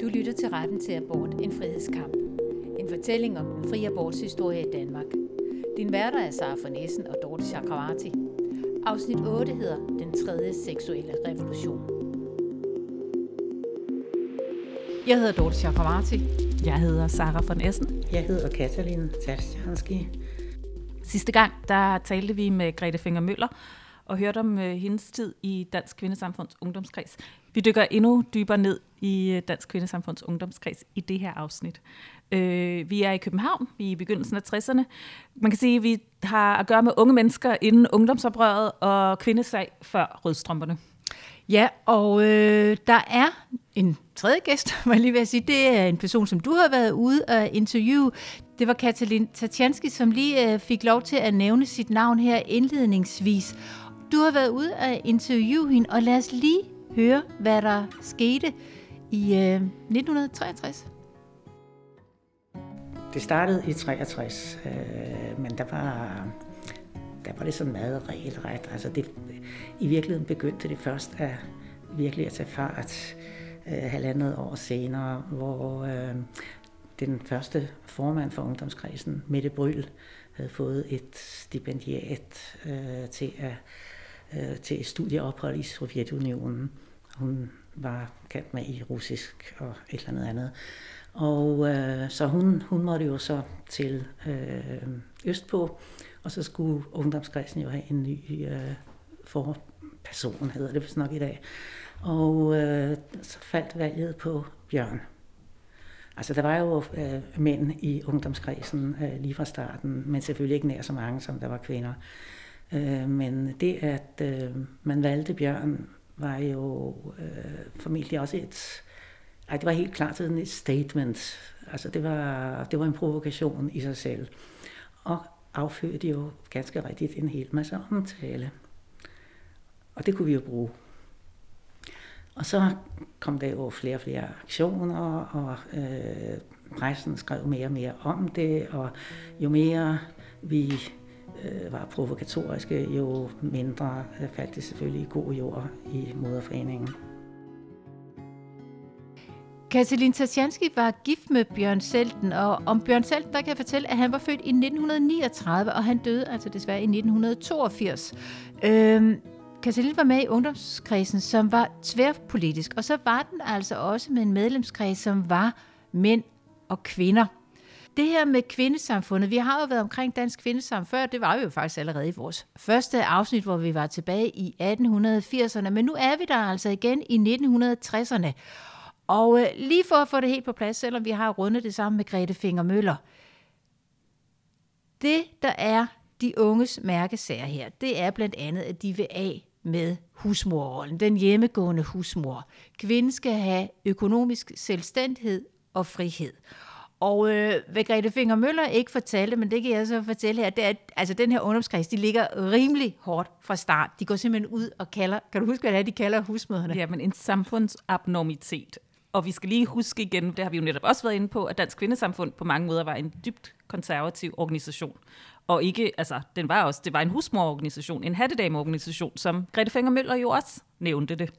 Du lytter til Retten til Abort, en frihedskamp. En fortælling om den frie abortshistorie i Danmark. Din værter er Sara von Essen og Dorte Chakravarti. Afsnit 8 hedder Den tredje seksuelle revolution. Jeg hedder Dorte Chakravarti. Jeg hedder Sara von Essen. Jeg hedder Katalin Talstjanski. Sidste gang, der talte vi med Grete Finger Møller og hørte om øh, hendes tid i Dansk Kvindesamfunds Ungdomskreds. Vi dykker endnu dybere ned i øh, Dansk Kvindesamfunds Ungdomskreds i det her afsnit. Øh, vi er i København, vi er i begyndelsen af 60'erne. Man kan sige, at vi har at gøre med unge mennesker inden ungdomsoprøret og kvindesag før rødstrømperne. Ja, og øh, der er en tredje gæst, må jeg lige vil sige. Det er en person, som du har været ude og interviewe. Det var Katalin Tatjanski, som lige øh, fik lov til at nævne sit navn her indledningsvis. Du har været ude og interviewe hende, og lad os lige høre, hvad der skete i øh, 1963. Det startede i 63, øh, men der var, der var det sådan meget regelret. Altså det, I virkeligheden begyndte det først at virkelig at tage fart øh, halvandet år senere, hvor øh, den første formand for ungdomskredsen, Mette Bryl, havde fået et stipendiat øh, til, at, øh, til et studieophold i Sovjetunionen. Hun var kendt med i russisk og et eller andet andet. Og øh, så hun, hun måtte jo så til øh, Østpå, og så skulle ungdomskredsen jo have en ny øh, forperson, hedder det vist nok i dag. Og øh, så faldt valget på Bjørn. Altså der var jo øh, mænd i ungdomskredsen øh, lige fra starten, men selvfølgelig ikke nær så mange, som der var kvinder. Øh, men det, at øh, man valgte Bjørn, var jo øh, formentlig også et... Ej, det var helt klart sådan et statement. Altså det var, det var en provokation i sig selv. Og affødte jo ganske rigtigt en hel masse omtale. Og det kunne vi jo bruge. Og så kom der jo flere og flere aktioner, og øh, pressen skrev mere og mere om det, og jo mere vi øh, var provokatoriske, jo mindre øh, faldt det selvfølgelig i god jord i moderforeningen. Katalin Tasjanski var gift med Bjørn Selten, og om Bjørn Selten, der kan jeg fortælle, at han var født i 1939, og han døde altså desværre i 1982. Øhm, Katalin var med i ungdomskredsen, som var tværpolitisk, og så var den altså også med en medlemskreds, som var mænd og kvinder. Det her med kvindesamfundet, vi har jo været omkring dansk kvindesamfund før, det var vi jo faktisk allerede i vores første afsnit, hvor vi var tilbage i 1880'erne, men nu er vi der altså igen i 1960'erne. Og øh, lige for at få det helt på plads, selvom vi har rundet det sammen med Grete Finger Møller, det der er de unges mærkesager her, det er blandt andet, at de vil af med husmorrollen, den hjemmegående husmor. Kvinden skal have økonomisk selvstændighed og frihed. Og øh, hvad Grete Finger Møller ikke fortalte, men det kan jeg så fortælle her, det er, at altså, den her ungdomskreds, de ligger rimelig hårdt fra start. De går simpelthen ud og kalder, kan du huske, hvad det er, de kalder husmøderne? Ja, men en samfundsabnormitet. Og vi skal lige huske igen, det har vi jo netop også været inde på, at Dansk Kvindesamfund på mange måder var en dybt konservativ organisation. Og ikke, altså, den var også, det var en husmororganisation, en hattedameorganisation, som Grete Fenger Møller jo også nævnte det.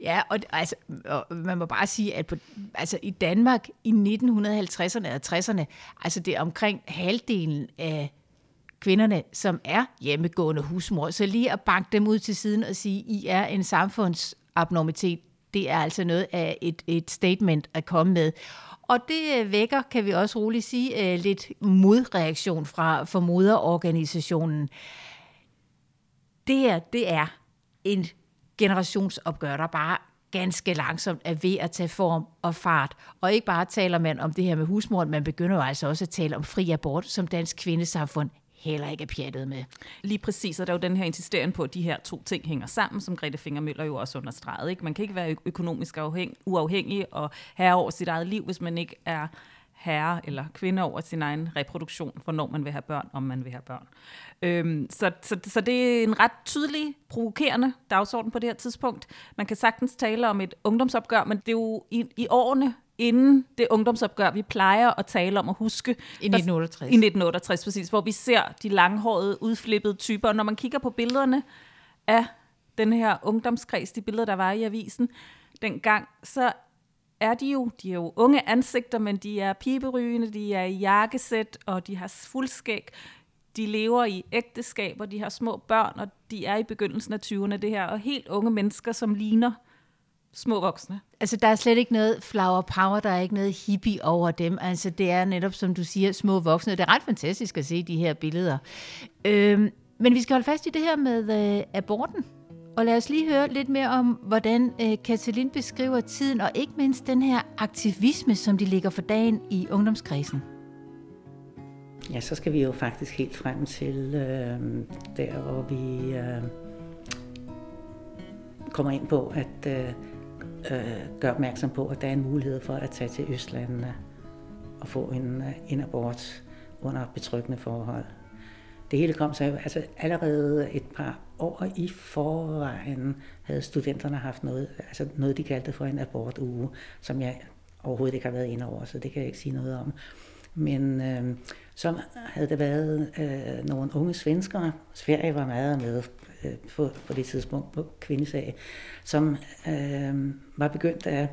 Ja, og, altså, og man må bare sige, at på, altså, i Danmark i 1950'erne og 60'erne, altså det er omkring halvdelen af kvinderne, som er hjemmegående husmor. Så lige at banke dem ud til siden og sige, I er en samfundsabnormitet, det er altså noget af et, et statement at komme med. Og det øh, vækker, kan vi også roligt sige, øh, lidt modreaktion fra, fra moderorganisationen. Det her, det er en generationsopgør, der bare ganske langsomt er ved at tage form og fart. Og ikke bare taler man om det her med husmor, man begynder jo altså også at tale om fri abort, som dansk kvindesamfund heller ikke er pjattet med. Lige præcis, og der er jo den her insisteren på, at de her to ting hænger sammen, som Grete Fingermøller jo også understregede. Ikke? Man kan ikke være økonomisk afhæng, uafhængig og herre over sit eget liv, hvis man ikke er herre eller kvinde over sin egen reproduktion, hvornår man vil have børn, om man vil have børn. Øhm, så, så, så det er en ret tydelig, provokerende dagsorden på det her tidspunkt. Man kan sagtens tale om et ungdomsopgør, men det er jo i, i årene inden det ungdomsopgør, vi plejer at tale om at huske. I 1968. I 1968, præcis, hvor vi ser de langhårede, udflippede typer. Og når man kigger på billederne af den her ungdomskreds, de billeder, der var i avisen dengang, så er de jo, de er jo unge ansigter, men de er piberygende, de er i jakkesæt, og de har fuldskæg. De lever i ægteskaber, de har små børn, og de er i begyndelsen af 20'erne det her, og helt unge mennesker, som ligner små voksne. Altså, der er slet ikke noget flower power, der er ikke noget hippie over dem. Altså, det er netop, som du siger, små voksne. Det er ret fantastisk at se de her billeder. Øhm, men vi skal holde fast i det her med øh, aborten. Og lad os lige høre lidt mere om, hvordan øh, Katalin beskriver tiden, og ikke mindst den her aktivisme, som de ligger for dagen i ungdomskredsen. Ja, så skal vi jo faktisk helt frem til øh, der, hvor vi øh, kommer ind på at øh, øh, gøre opmærksom på, at der er en mulighed for at tage til Østlandene og få en, øh, en abort under betryggende forhold. Det hele kom så altså allerede et par år i forvejen havde studenterne haft noget, altså noget de kaldte for en abortuge, som jeg overhovedet ikke har været inde over, så det kan jeg ikke sige noget om. Men øh, så havde der været øh, nogle unge svenskere, Sverige var meget med øh, på, på det tidspunkt på kvindesag, som øh, var begyndt at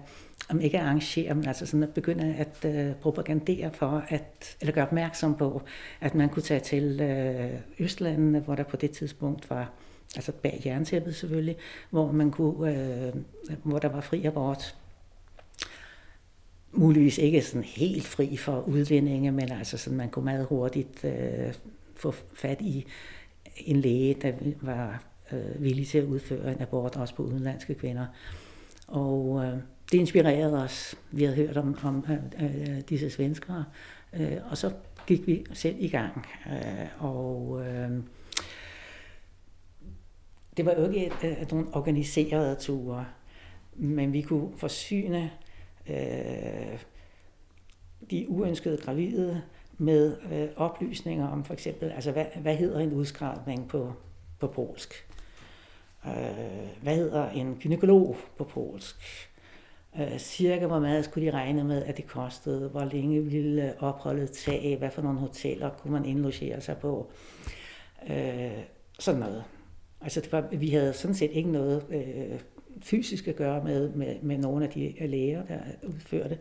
om ikke at arrangere, men altså sådan at begynde at øh, propagandere for, at, eller gøre opmærksom på, at man kunne tage til øh, Østlandene, hvor der på det tidspunkt var, altså bag jerntæppet selvfølgelig, hvor man kunne, øh, hvor der var fri abort. Muligvis ikke sådan helt fri for udvindinge, men altså sådan, man kunne meget hurtigt øh, få fat i en læge, der var øh, villig til at udføre en abort også på udenlandske kvinder. Og øh, det inspirerede os. Vi havde hørt om, om øh, øh, disse svenskere, øh, og så gik vi selv i gang. Øh, og øh, det var jo ikke øh, et, et, nogle organiserede ture, men vi kunne forsyne øh, de uønskede gravide med øh, oplysninger om for eksempel, altså hvad, hvad hedder en udskrabning på, på polsk? Øh, hvad hedder en gynekolog på polsk? Øh, cirka hvor meget skulle de regne med, at det kostede, hvor længe ville opholdet tage, hvad for nogle hoteller kunne man indlogere sig på. Øh, sådan noget. Altså det var, vi havde sådan set ikke noget øh, fysisk at gøre med, med, med nogle af de læger, der udførte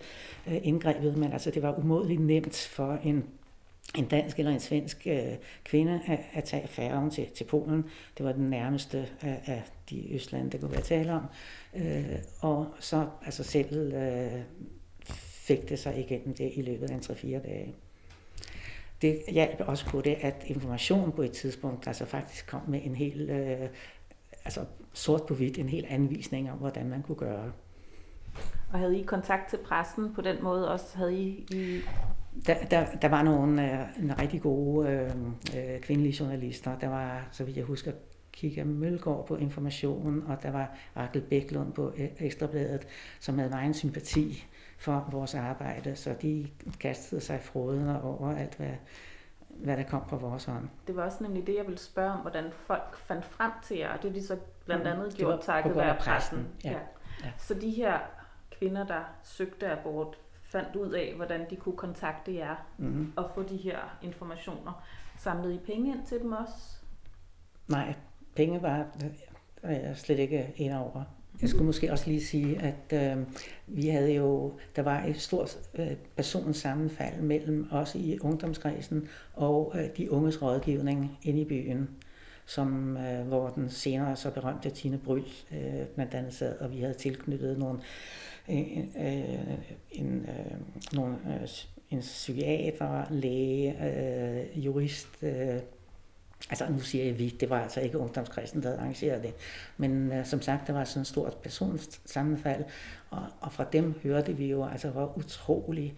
øh, indgrebet, men altså det var umådeligt nemt for en en dansk eller en svensk øh, kvinde at, at tage færgen til, til Polen. Det var den nærmeste af, af de østlande, der kunne være tale om. Øh, og så altså selv øh, fik det sig igennem det i løbet af en 3-4 dage. Det hjalp også på det, at information på et tidspunkt altså faktisk kom med en hel, øh, altså sort på hvidt, en hel anvisning om, hvordan man kunne gøre. Og havde I kontakt til pressen på den måde også? Havde I, I der, der, der var nogle øh, en rigtig gode øh, øh, kvindelige journalister. Der var, så vidt jeg husker, Kika Mølgaard på Information, og der var Rakel Bæklund på øh, Ekstrabladet, som havde meget sympati for vores arbejde, så de kastede sig frodende over alt, hvad, hvad der kom på vores hånd. Det var også nemlig det, jeg ville spørge om, hvordan folk fandt frem til jer, og det er de så blandt mm, andet mm, gjort takket være pressen. pressen. Ja. Ja. Ja. Så de her kvinder, der søgte abort, fandt ud af, hvordan de kunne kontakte jer mm. og få de her informationer. Samlede I penge ind til dem også? Nej, penge var jeg slet ikke en over. Jeg skulle måske også lige sige, at øh, vi havde jo, der var et stort øh, personsammenfald mellem os i ungdomskredsen og øh, de unges rådgivning inde i byen, som, øh, hvor den senere så berømte Tine Bryl øh, blandt andet sad, og vi havde tilknyttet nogle øh, Øh, en, øh, nogle, øh, en psykiater, læge, øh, jurist, øh, Altså nu siger jeg vi, det var altså ikke ungdomskristen, der havde arrangeret det. Men øh, som sagt, det var sådan et stort personsammenfald, og, og fra dem hørte vi jo, altså hvor utrolig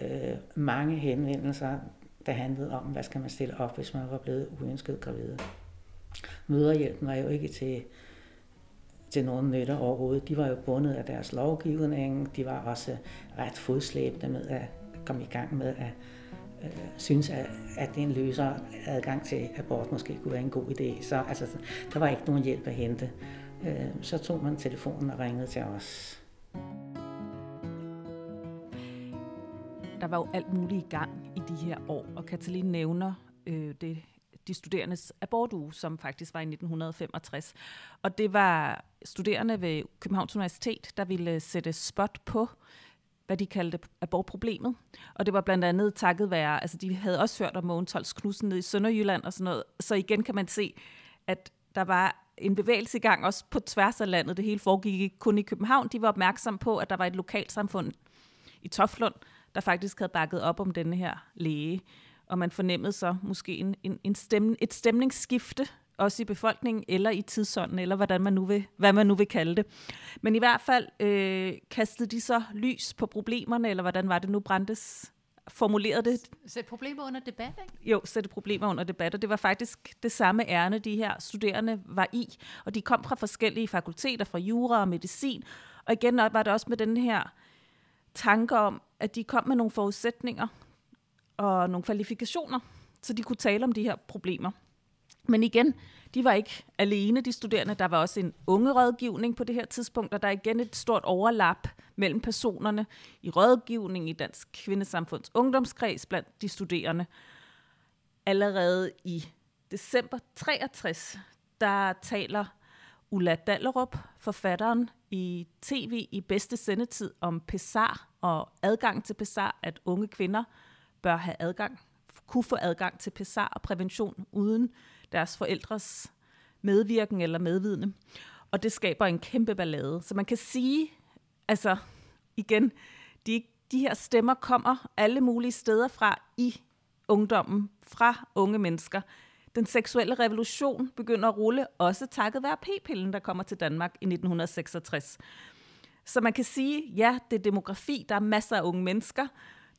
øh, mange henvendelser, der handlede om, hvad skal man stille op, hvis man var blevet uønsket gravid. Møderhjælpen var jo ikke til til nogen nytte overhovedet. De var jo bundet af deres lovgivning. De var også ret fodslæbende med at komme i gang med at øh, synes, at, at en løser adgang til abort måske kunne være en god idé. Så altså, der var ikke nogen hjælp at hente. Øh, så tog man telefonen og ringede til os. Der var jo alt muligt i gang i de her år, og Katalin nævner øh, det de studerendes abortuge, som faktisk var i 1965. Og det var studerende ved Københavns Universitet, der ville sætte spot på hvad de kaldte abortproblemet. Og det var blandt andet takket være, altså de havde også hørt om Mogens Holst Knudsen nede i Sønderjylland og sådan noget. Så igen kan man se, at der var en bevægelse i gang også på tværs af landet. Det hele foregik ikke kun i København. De var opmærksom på, at der var et lokalsamfund i Toflund, der faktisk havde bakket op om denne her læge. Og man fornemmede så måske en, en, en stemme, et stemningsskifte også i befolkningen, eller i tidsånden, eller hvordan man nu vil, hvad man nu vil kalde det. Men i hvert fald øh, kastede de så lys på problemerne, eller hvordan var det nu, Brandes formulerede det? Sæt problemer under debat, ikke? Jo, sætte problemer under debat, og det var faktisk det samme ærne, de her studerende var i, og de kom fra forskellige fakulteter, fra jura og medicin, og igen var det også med den her tanke om, at de kom med nogle forudsætninger og nogle kvalifikationer, så de kunne tale om de her problemer. Men igen, de var ikke alene, de studerende. Der var også en unge rådgivning på det her tidspunkt, og der er igen et stort overlap mellem personerne i rådgivning i Dansk Kvindesamfunds ungdomskreds blandt de studerende. Allerede i december 63, der taler Ulla Dallerup, forfatteren i tv i bedste sendetid om PESAR og adgang til PESAR, at unge kvinder bør have adgang, kunne få adgang til PESAR og prævention uden deres forældres medvirken eller medvidende. Og det skaber en kæmpe ballade. Så man kan sige, altså igen, de, de her stemmer kommer alle mulige steder fra i ungdommen, fra unge mennesker. Den seksuelle revolution begynder at rulle, også takket være p-pillen, der kommer til Danmark i 1966. Så man kan sige, ja, det er demografi, der er masser af unge mennesker,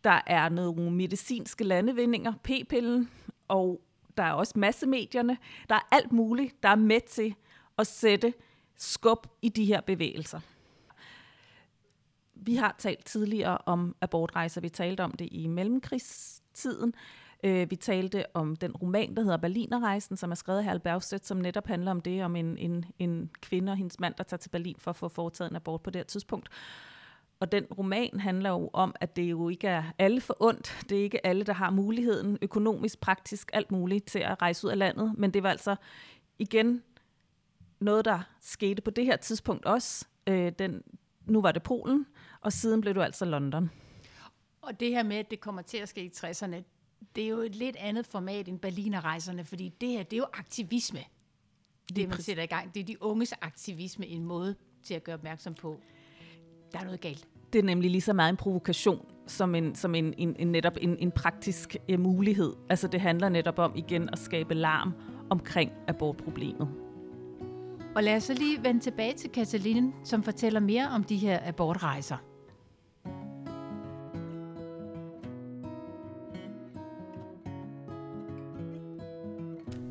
der er nogle medicinske landevindinger, p-pillen, og der er også massemedierne, der er alt muligt, der er med til at sætte skub i de her bevægelser. Vi har talt tidligere om abortrejser. Vi talte om det i mellemkrigstiden. Øh, vi talte om den roman, der hedder Berlinerrejsen, som er skrevet af Harald Bergstedt, som netop handler om det, om en, en, en kvinde og hendes mand, der tager til Berlin for at få foretaget en abort på det her tidspunkt. Og den roman handler jo om, at det jo ikke er alle for ondt. Det er ikke alle, der har muligheden økonomisk, praktisk, alt muligt til at rejse ud af landet. Men det var altså igen noget, der skete på det her tidspunkt også. Øh, den, nu var det Polen, og siden blev du altså London. Og det her med, at det kommer til at ske i 60'erne, det er jo et lidt andet format end Berlinerrejserne, fordi det her, det er jo aktivisme. Det, man sætter i gang. Det er de unges aktivisme, en måde til at gøre opmærksom på, der er noget galt det er nemlig lige så meget en provokation, som en, som en, en, en netop en, en praktisk uh, mulighed. Altså det handler netop om igen at skabe larm omkring abortproblemet. Og lad os så lige vende tilbage til Katalin, som fortæller mere om de her abortrejser.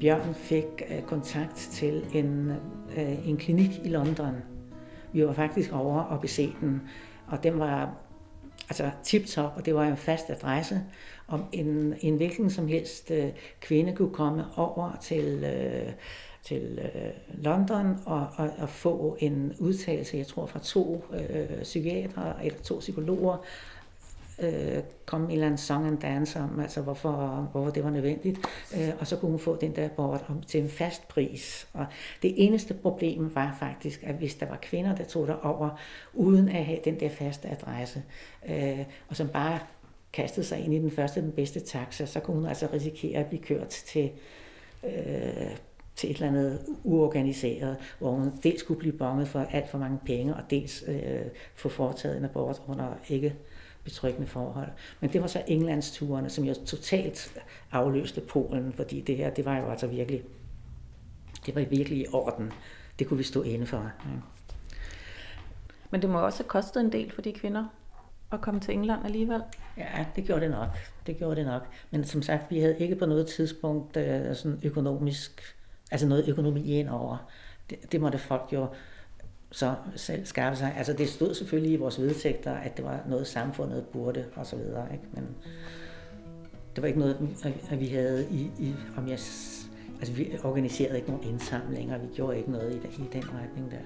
Bjørn fik uh, kontakt til en, uh, en klinik i London. Vi var faktisk over og besøgte den og den var altså tip-top, og det var en fast adresse, om en, en hvilken som helst øh, kvinde kunne komme over til, øh, til øh, London og, og, og få en udtalelse, jeg tror fra to øh, psykiatere eller to psykologer, øh, komme en eller anden song and dance om, altså hvorfor, hvorfor det var nødvendigt, øh, og så kunne hun få den der abort om, til en fast pris. Og det eneste problem var faktisk, at hvis der var kvinder, der tog over uden at have den der faste adresse, øh, og som bare kastede sig ind i den første, den bedste taxa, så kunne hun altså risikere at blive kørt til øh, til et eller andet uorganiseret, hvor hun dels skulle blive bonget for alt for mange penge, og dels øh, få foretaget en abort under ikke betryggende forhold. Men det var så Englandsturene, som jo totalt afløste Polen, fordi det her, det var jo altså virkelig, det var virkelig i orden. Det kunne vi stå inde for. Ja. Men det må også have kostet en del for de kvinder at komme til England alligevel? Ja, det gjorde det nok. Det gjorde det nok. Men som sagt, vi havde ikke på noget tidspunkt uh, sådan økonomisk, altså noget økonomi ind over. Det, det måtte folk jo så selv skaffe sig. Altså det stod selvfølgelig i vores vedtægter, at det var noget samfundet burde og så videre, ikke? men det var ikke noget, at vi havde i, i om jeg, altså vi organiserede ikke nogen indsamlinger, vi gjorde ikke noget i, i den retning der.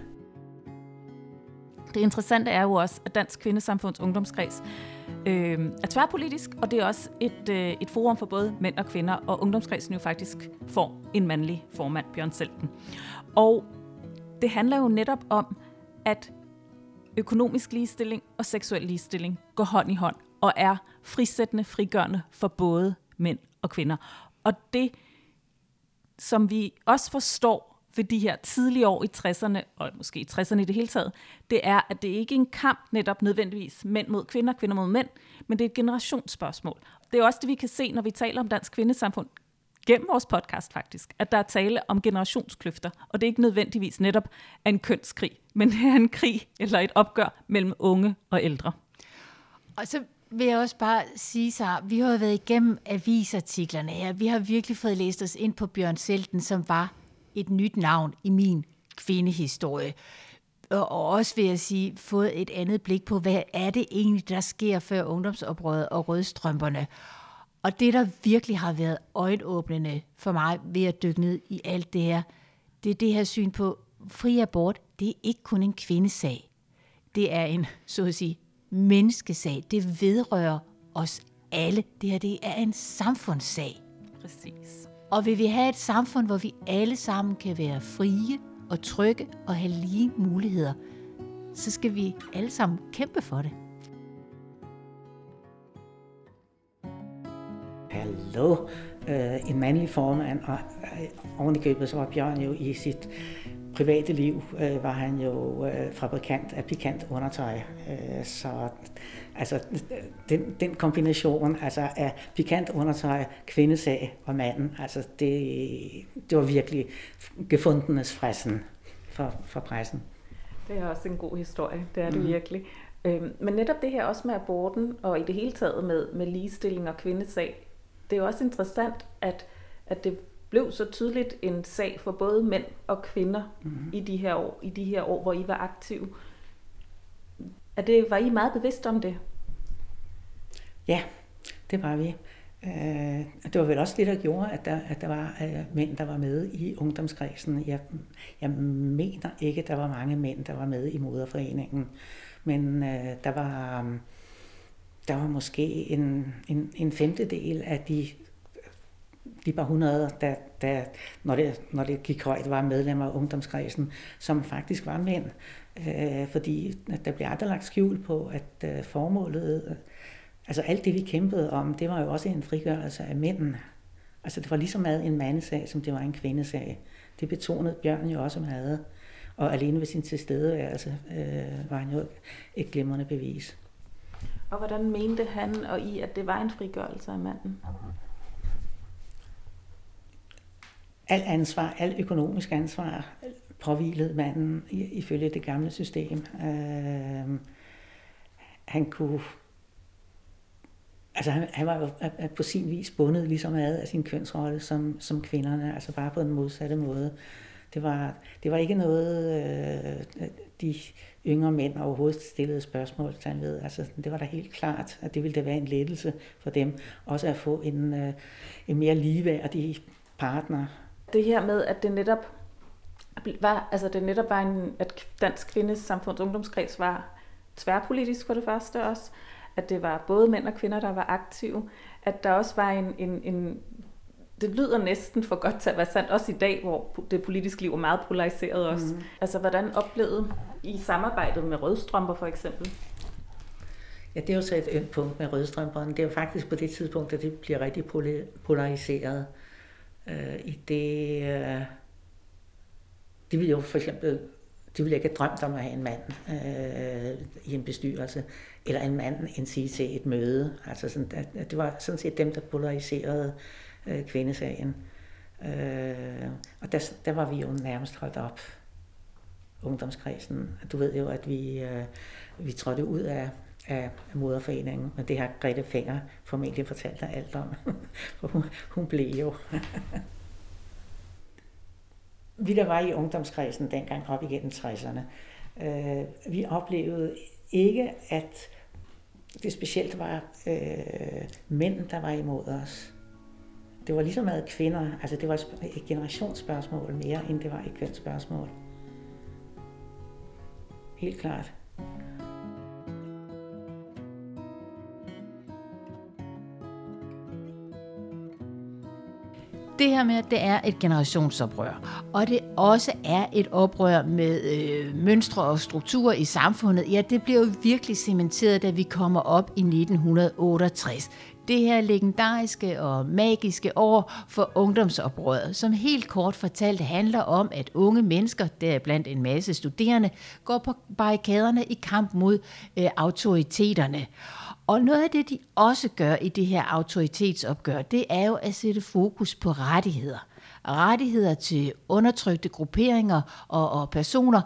Det interessante er jo også, at Dansk Kvindesamfunds Ungdomskreds øh, er tværpolitisk, og det er også et, øh, et forum for både mænd og kvinder, og Ungdomskredsen jo faktisk får en mandlig formand, Bjørn Selten. Og det handler jo netop om, at økonomisk ligestilling og seksuel ligestilling går hånd i hånd og er frisættende, frigørende for både mænd og kvinder. Og det, som vi også forstår ved de her tidlige år i 60'erne, og måske i 60'erne i det hele taget, det er, at det ikke er en kamp netop nødvendigvis mænd mod kvinder, kvinder mod mænd, men det er et generationsspørgsmål. Det er også det, vi kan se, når vi taler om dansk kvindesamfund gennem vores podcast faktisk, at der er tale om generationskløfter, og det er ikke nødvendigvis netop en kønskrig, men det er en krig eller et opgør mellem unge og ældre. Og så vil jeg også bare sige, så vi har været igennem avisartiklerne her. Vi har virkelig fået læst os ind på Bjørn Selten, som var et nyt navn i min kvindehistorie. Og også vil jeg sige, fået et andet blik på, hvad er det egentlig, der sker før ungdomsoprøret og rødstrømperne. Og det, der virkelig har været øjenåbnende for mig ved at dykke ned i alt det her, det er det her syn på fri abort. Det er ikke kun en kvindesag. Det er en, så at sige, menneskesag. Det vedrører os alle. Det her det er en samfundssag. Præcis. Og vil vi have et samfund, hvor vi alle sammen kan være frie og trygge og have lige muligheder, så skal vi alle sammen kæmpe for det. Hallo, øh, en mandlig formand, og øh, oven i købet så var Bjørn jo i sit private liv, øh, var han jo øh, fabrikant af pikant undertøj. Øh, så altså, den, den kombination altså, af pikant undertøj, kvindesag og manden, altså, det, det var virkelig gefundenes fressen for, for pressen. Det er også en god historie, det er det mm. virkelig. Øhm, men netop det her også med aborten, og i det hele taget med, med ligestilling og kvindesag, det er også interessant, at, at det blev så tydeligt en sag for både mænd og kvinder mm. i de her år, i de her år, hvor I var aktive. Er det, var I meget bevidst om det? Ja, det var vi. Øh, det var vel også det, der gjorde, at der, at der var uh, mænd, der var med i ungdomskredsen. Jeg, jeg mener ikke, at der var mange mænd, der var med i moderforeningen, men uh, der var der var måske en, en, en femtedel af de, de par hundrede, der, der når, det, når det gik højt, var medlemmer af ungdomskredsen, som faktisk var mænd. Øh, fordi der blev aldrig lagt skjul på, at øh, formålet, altså alt det vi kæmpede om, det var jo også en frigørelse af mændene. Altså det var lige så meget en mandesag, som det var en kvindesag. Det betonede Bjørn jo også meget. Og alene ved sin tilstedeværelse øh, var han jo et glimrende bevis. Og hvordan mente han og I, at det var en frigørelse af manden? Al ansvar, al økonomisk ansvar påvilede manden ifølge det gamle system. Øh, han kunne altså han, han var jo på sin vis bundet lige ad af sin kønsrolle som, som kvinderne, altså bare på den modsatte måde. Det var, det var ikke noget, øh, de yngre mænd overhovedet stillede spørgsmål til ved. Altså, det var da helt klart, at det ville da være en lettelse for dem, også at få en, øh, en mere ligeværdig partner. Det her med, at det netop var, altså det netop var en, at Dansk Kvindes Samfunds Ungdomskreds var tværpolitisk for det første også, at det var både mænd og kvinder, der var aktive, at der også var en, en, en det lyder næsten for godt til at være sandt, også i dag, hvor det politiske liv er meget polariseret også. Mm. Altså, hvordan oplevede I samarbejdet med rødstrømper for eksempel? Ja, det er jo så et ømt punkt med rødstrømperne. Det er jo faktisk på det tidspunkt, at det bliver rigtig polariseret. Øh, I det, øh, det vil jo for eksempel, det ville jeg ikke have drømt om at have en mand øh, i en bestyrelse, eller en mand en sige til et møde. Altså sådan, at, det var sådan set dem, der polariserede øh, kvindesagen. Øh, og der, der var vi jo nærmest holdt op, ungdomskredsen. Du ved jo, at vi, øh, vi trådte ud af, af moderforeningen, men det har Grete Finger formentlig fortalt dig alt om, for hun, hun blev jo. vi der var i ungdomskredsen dengang op igennem 60'erne, øh, vi oplevede ikke, at det specielt var øh, mænd, der var imod os det var lige så meget kvinder, altså det var et generationsspørgsmål mere, end det var et kønsspørgsmål. Helt klart. det her med, at det er et generationsoprør, og det også er et oprør med øh, mønstre og strukturer i samfundet, ja, det bliver jo virkelig cementeret, da vi kommer op i 1968 det her legendariske og magiske år for ungdomsoprøret, som helt kort fortalt handler om, at unge mennesker, deriblandt en masse studerende, går på barrikaderne i kamp mod øh, autoriteterne. Og noget af det, de også gør i det her autoritetsopgør, det er jo at sætte fokus på rettigheder. Rettigheder til undertrykte grupperinger og, og personer,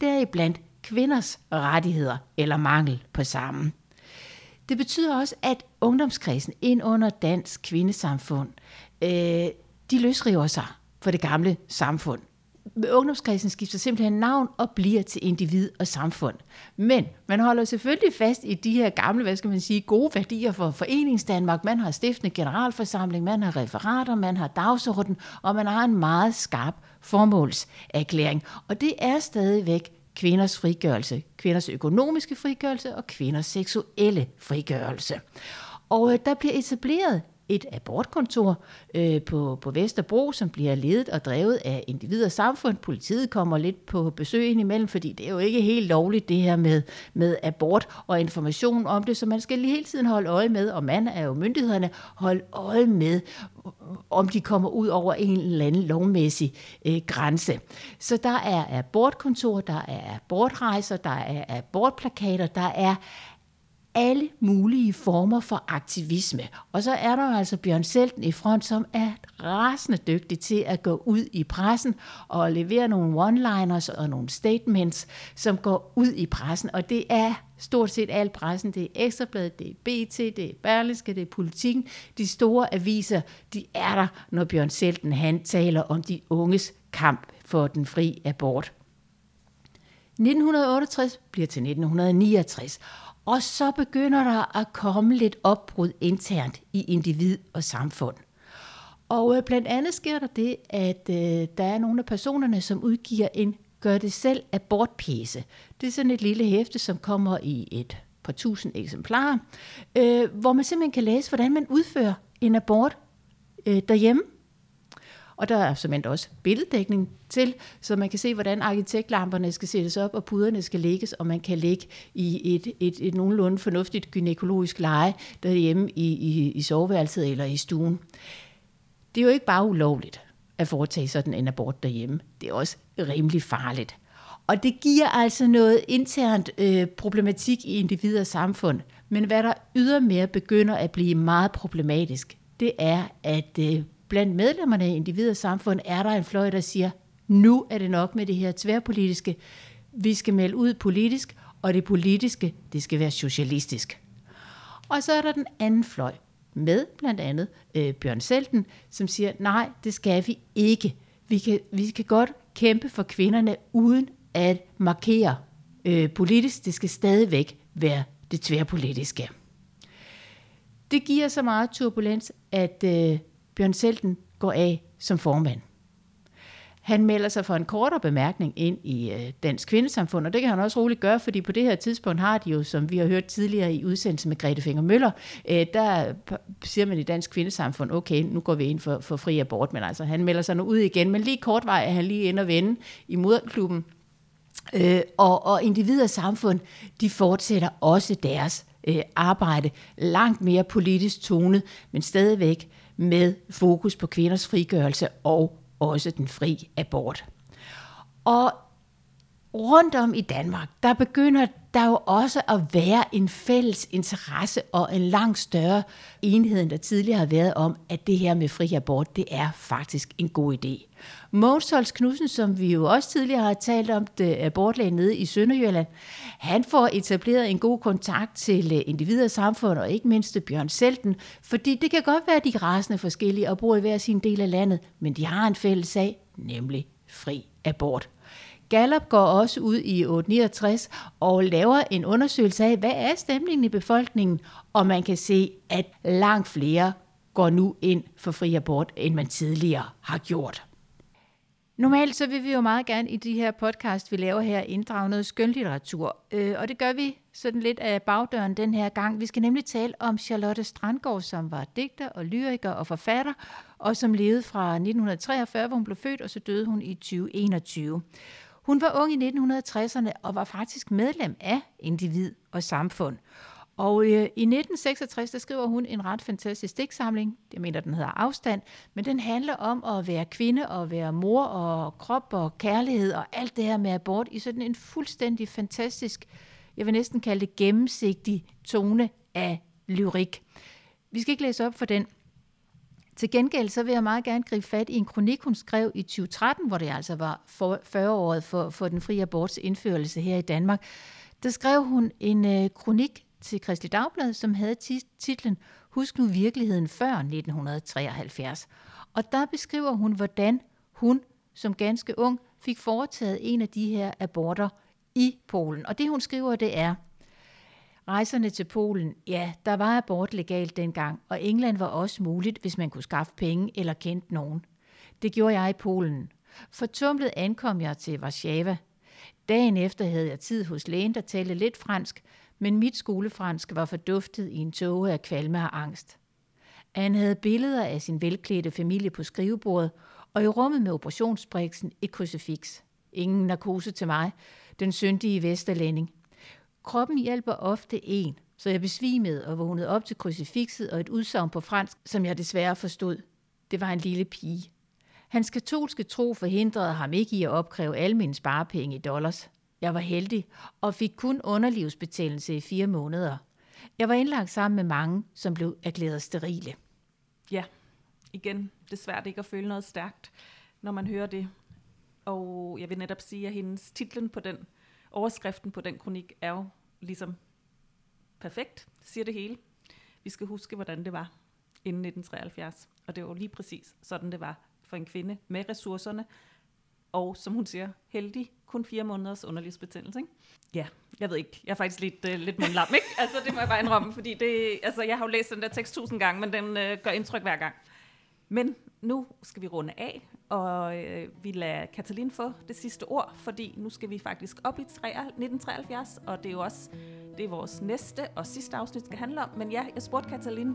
deriblandt kvinders rettigheder eller mangel på samme. Det betyder også, at ungdomskredsen ind under dansk kvindesamfund, øh, de løsriver sig for det gamle samfund. Ungdomskredsen skifter simpelthen navn og bliver til individ og samfund. Men man holder selvfølgelig fast i de her gamle, hvad skal man sige, gode værdier for Foreningsdanmark. Man har stiftende generalforsamling, man har referater, man har dagsorden, og man har en meget skarp formålserklæring. Og det er stadigvæk kvinders frigørelse, kvinders økonomiske frigørelse og kvinders seksuelle frigørelse. Og øh, der bliver etableret et abortkontor øh, på, på Vesterbro, som bliver ledet og drevet af individer og samfund. Politiet kommer lidt på besøg indimellem, fordi det er jo ikke helt lovligt det her med, med abort og information om det, så man skal lige hele tiden holde øje med, og man er jo myndighederne, holde øje med, om de kommer ud over en eller anden lovmæssig øh, grænse. Så der er abortkontor, der er abortrejser, der er abortplakater, der er alle mulige former for aktivisme. Og så er der altså Bjørn Selten i front, som er rasende dygtig til at gå ud i pressen og levere nogle one-liners og nogle statements, som går ud i pressen. Og det er stort set al pressen. Det er Ekstrabladet, det er BT, det er Berlingske, det er Politikken. De store aviser, de er der, når Bjørn Selten han taler om de unges kamp for den fri abort. 1968 bliver til 1969, og så begynder der at komme lidt opbrud internt i individ og samfund. Og øh, blandt andet sker der det, at øh, der er nogle af personerne, som udgiver en gør det selv abortpjæse. Det er sådan et lille hæfte, som kommer i et par tusind eksemplarer, øh, hvor man simpelthen kan læse, hvordan man udfører en abort øh, derhjemme. Og der er simpelthen også billeddækning til, så man kan se, hvordan arkitektlamperne skal sættes op, og puderne skal lægges, og man kan ligge i et, et, et nogenlunde fornuftigt gynækologisk leje derhjemme i, i, i soveværelset eller i stuen. Det er jo ikke bare ulovligt at foretage sådan en abort derhjemme. Det er også rimelig farligt. Og det giver altså noget internt øh, problematik i individer og samfund. Men hvad der ydermere begynder at blive meget problematisk, det er, at øh, blandt medlemmerne af individer og samfund er der en fløj, der siger, nu er det nok med det her tværpolitiske. Vi skal melde ud politisk, og det politiske, det skal være socialistisk. Og så er der den anden fløj, med blandt andet øh, Bjørn Selten, som siger, nej, det skal vi ikke. Vi kan, vi kan godt kæmpe for kvinderne uden at markere øh, politisk. Det skal stadigvæk være det tværpolitiske. Det giver så meget turbulens, at øh, Bjørn Selten går af som formand. Han melder sig for en kortere bemærkning ind i øh, Dansk Kvindesamfund, og det kan han også roligt gøre, fordi på det her tidspunkt har de jo, som vi har hørt tidligere i udsendelsen med Grete Finger Møller, øh, der siger man i Dansk Kvindesamfund, okay, nu går vi ind for, for fri abort, men altså han melder sig nu ud igen, men lige kort vej er han lige ind og vende i moderklubben, øh, og, og individer og samfund, de fortsætter også deres øh, arbejde. Langt mere politisk tonet, men stadigvæk med fokus på kvinders frigørelse og også den fri abort. Og rundt om i Danmark, der begynder der jo også at være en fælles interesse og en langt større enhed, end der tidligere har været om, at det her med fri abort, det er faktisk en god idé. Mogens Holst Knudsen, som vi jo også tidligere har talt om, det abortlægen nede i Sønderjylland, han får etableret en god kontakt til øh, individer, samfund og ikke mindst Bjørn Selten, fordi det kan godt være, at de er rasende forskellige og bor i hver sin del af landet, men de har en fælles sag, nemlig fri abort. Gallup går også ud i 869 og laver en undersøgelse af, hvad er stemningen i befolkningen, og man kan se, at langt flere går nu ind for fri abort, end man tidligere har gjort. Normalt så vil vi jo meget gerne i de her podcast, vi laver her, inddrage noget skønlitteratur. Øh, og det gør vi sådan lidt af bagdøren den her gang. Vi skal nemlig tale om Charlotte Strandgaard, som var digter og lyriker og forfatter, og som levede fra 1943, hvor hun blev født, og så døde hun i 2021. Hun var ung i 1960'erne og var faktisk medlem af Individ og Samfund. Og øh, i 1966, der skriver hun en ret fantastisk digtsamling. Jeg mener, den hedder Afstand. Men den handler om at være kvinde og være mor og krop og kærlighed og alt det her med abort i sådan en fuldstændig fantastisk, jeg vil næsten kalde det gennemsigtig tone af lyrik. Vi skal ikke læse op for den. Til gengæld så vil jeg meget gerne gribe fat i en kronik, hun skrev i 2013, hvor det altså var 40-året for, for den frie aborts indførelse her i Danmark. Der skrev hun en øh, kronik til Kristelig Dagblad, som havde titlen Husk nu virkeligheden før 1973. Og der beskriver hun, hvordan hun som ganske ung fik foretaget en af de her aborter i Polen. Og det hun skriver, det er, rejserne til Polen, ja, der var abort legalt dengang, og England var også muligt, hvis man kunne skaffe penge eller kendte nogen. Det gjorde jeg i Polen. Fortumlet ankom jeg til Warszawa. Dagen efter havde jeg tid hos lægen, der talte lidt fransk, men mit skolefransk var forduftet i en tåge af kvalme og angst. Han havde billeder af sin velklædte familie på skrivebordet, og i rummet med operationsbriksen et krucifix. Ingen narkose til mig, den syndige vesterlænding. Kroppen hjælper ofte en, så jeg besvimede og vågnede op til krucifixet og et udsagn på fransk, som jeg desværre forstod. Det var en lille pige. Hans katolske tro forhindrede ham ikke i at opkræve alle mine sparepenge i dollars. Jeg var heldig og fik kun underlivsbetændelse i fire måneder. Jeg var indlagt sammen med mange, som blev erklæret sterile. Ja, igen, det er svært ikke at føle noget stærkt, når man hører det. Og jeg vil netop sige, at hendes titlen på den, overskriften på den kronik, er jo ligesom perfekt, siger det hele. Vi skal huske, hvordan det var inden 1973. Og det var lige præcis sådan, det var for en kvinde med ressourcerne, og som hun siger, heldig, kun fire måneders underlivsbetændelse. Ikke? Ja, jeg ved ikke. Jeg er faktisk lidt, uh, lidt mundlam, ikke? Altså, det må jeg bare indrømme, fordi det, altså, jeg har jo læst den der tekst tusind gange, men den uh, gør indtryk hver gang. Men nu skal vi runde af, og øh, vi lader Katalin få det sidste ord, fordi nu skal vi faktisk op i 1973, og det er jo også det er vores næste og sidste afsnit skal handle om. Men ja, jeg spurgte Katalin,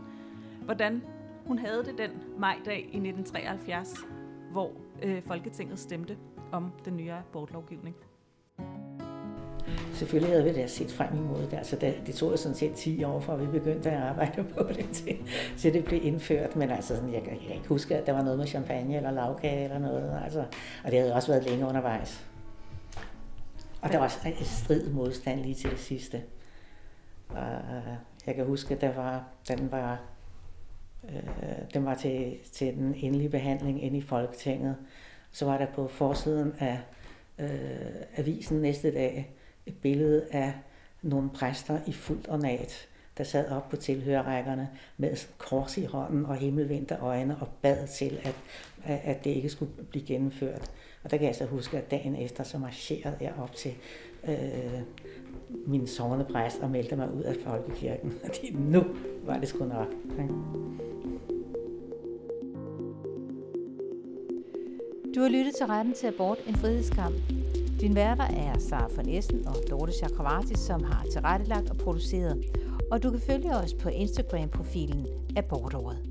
hvordan hun havde det den majdag i 1973, hvor øh, Folketinget stemte om den nye abortlovgivning. Selvfølgelig havde vi da set frem imod det. Altså, det, det tog sådan set 10 år, for vi begyndte at arbejde på det, til, til det blev indført. Men altså, sådan, jeg, jeg kan ikke huske, at der var noget med champagne eller lavkage eller noget. Altså, og det havde også været længe undervejs. Og der var en strid modstand lige til det sidste. Og øh, jeg kan huske, at der var, den var, øh, den var til, til den endelige behandling inde i Folketinget så var der på forsiden af øh, avisen næste dag et billede af nogle præster i fuldt ornat, der sad op på tilhørrækkerne med kors i hånden og himmelvendte øjne og bad til, at, at det ikke skulle blive gennemført. Og der kan jeg så huske, at dagen efter, så marcherede jeg op til øh, min sovende præst og meldte mig ud af folkekirken. Fordi nu var det sgu nok. Du har lyttet til Retten til Abort, en frihedskamp. Din værter er Sara von Essen og Dorte Chakravarti, som har tilrettelagt og produceret. Og du kan følge os på Instagram-profilen Abortåret.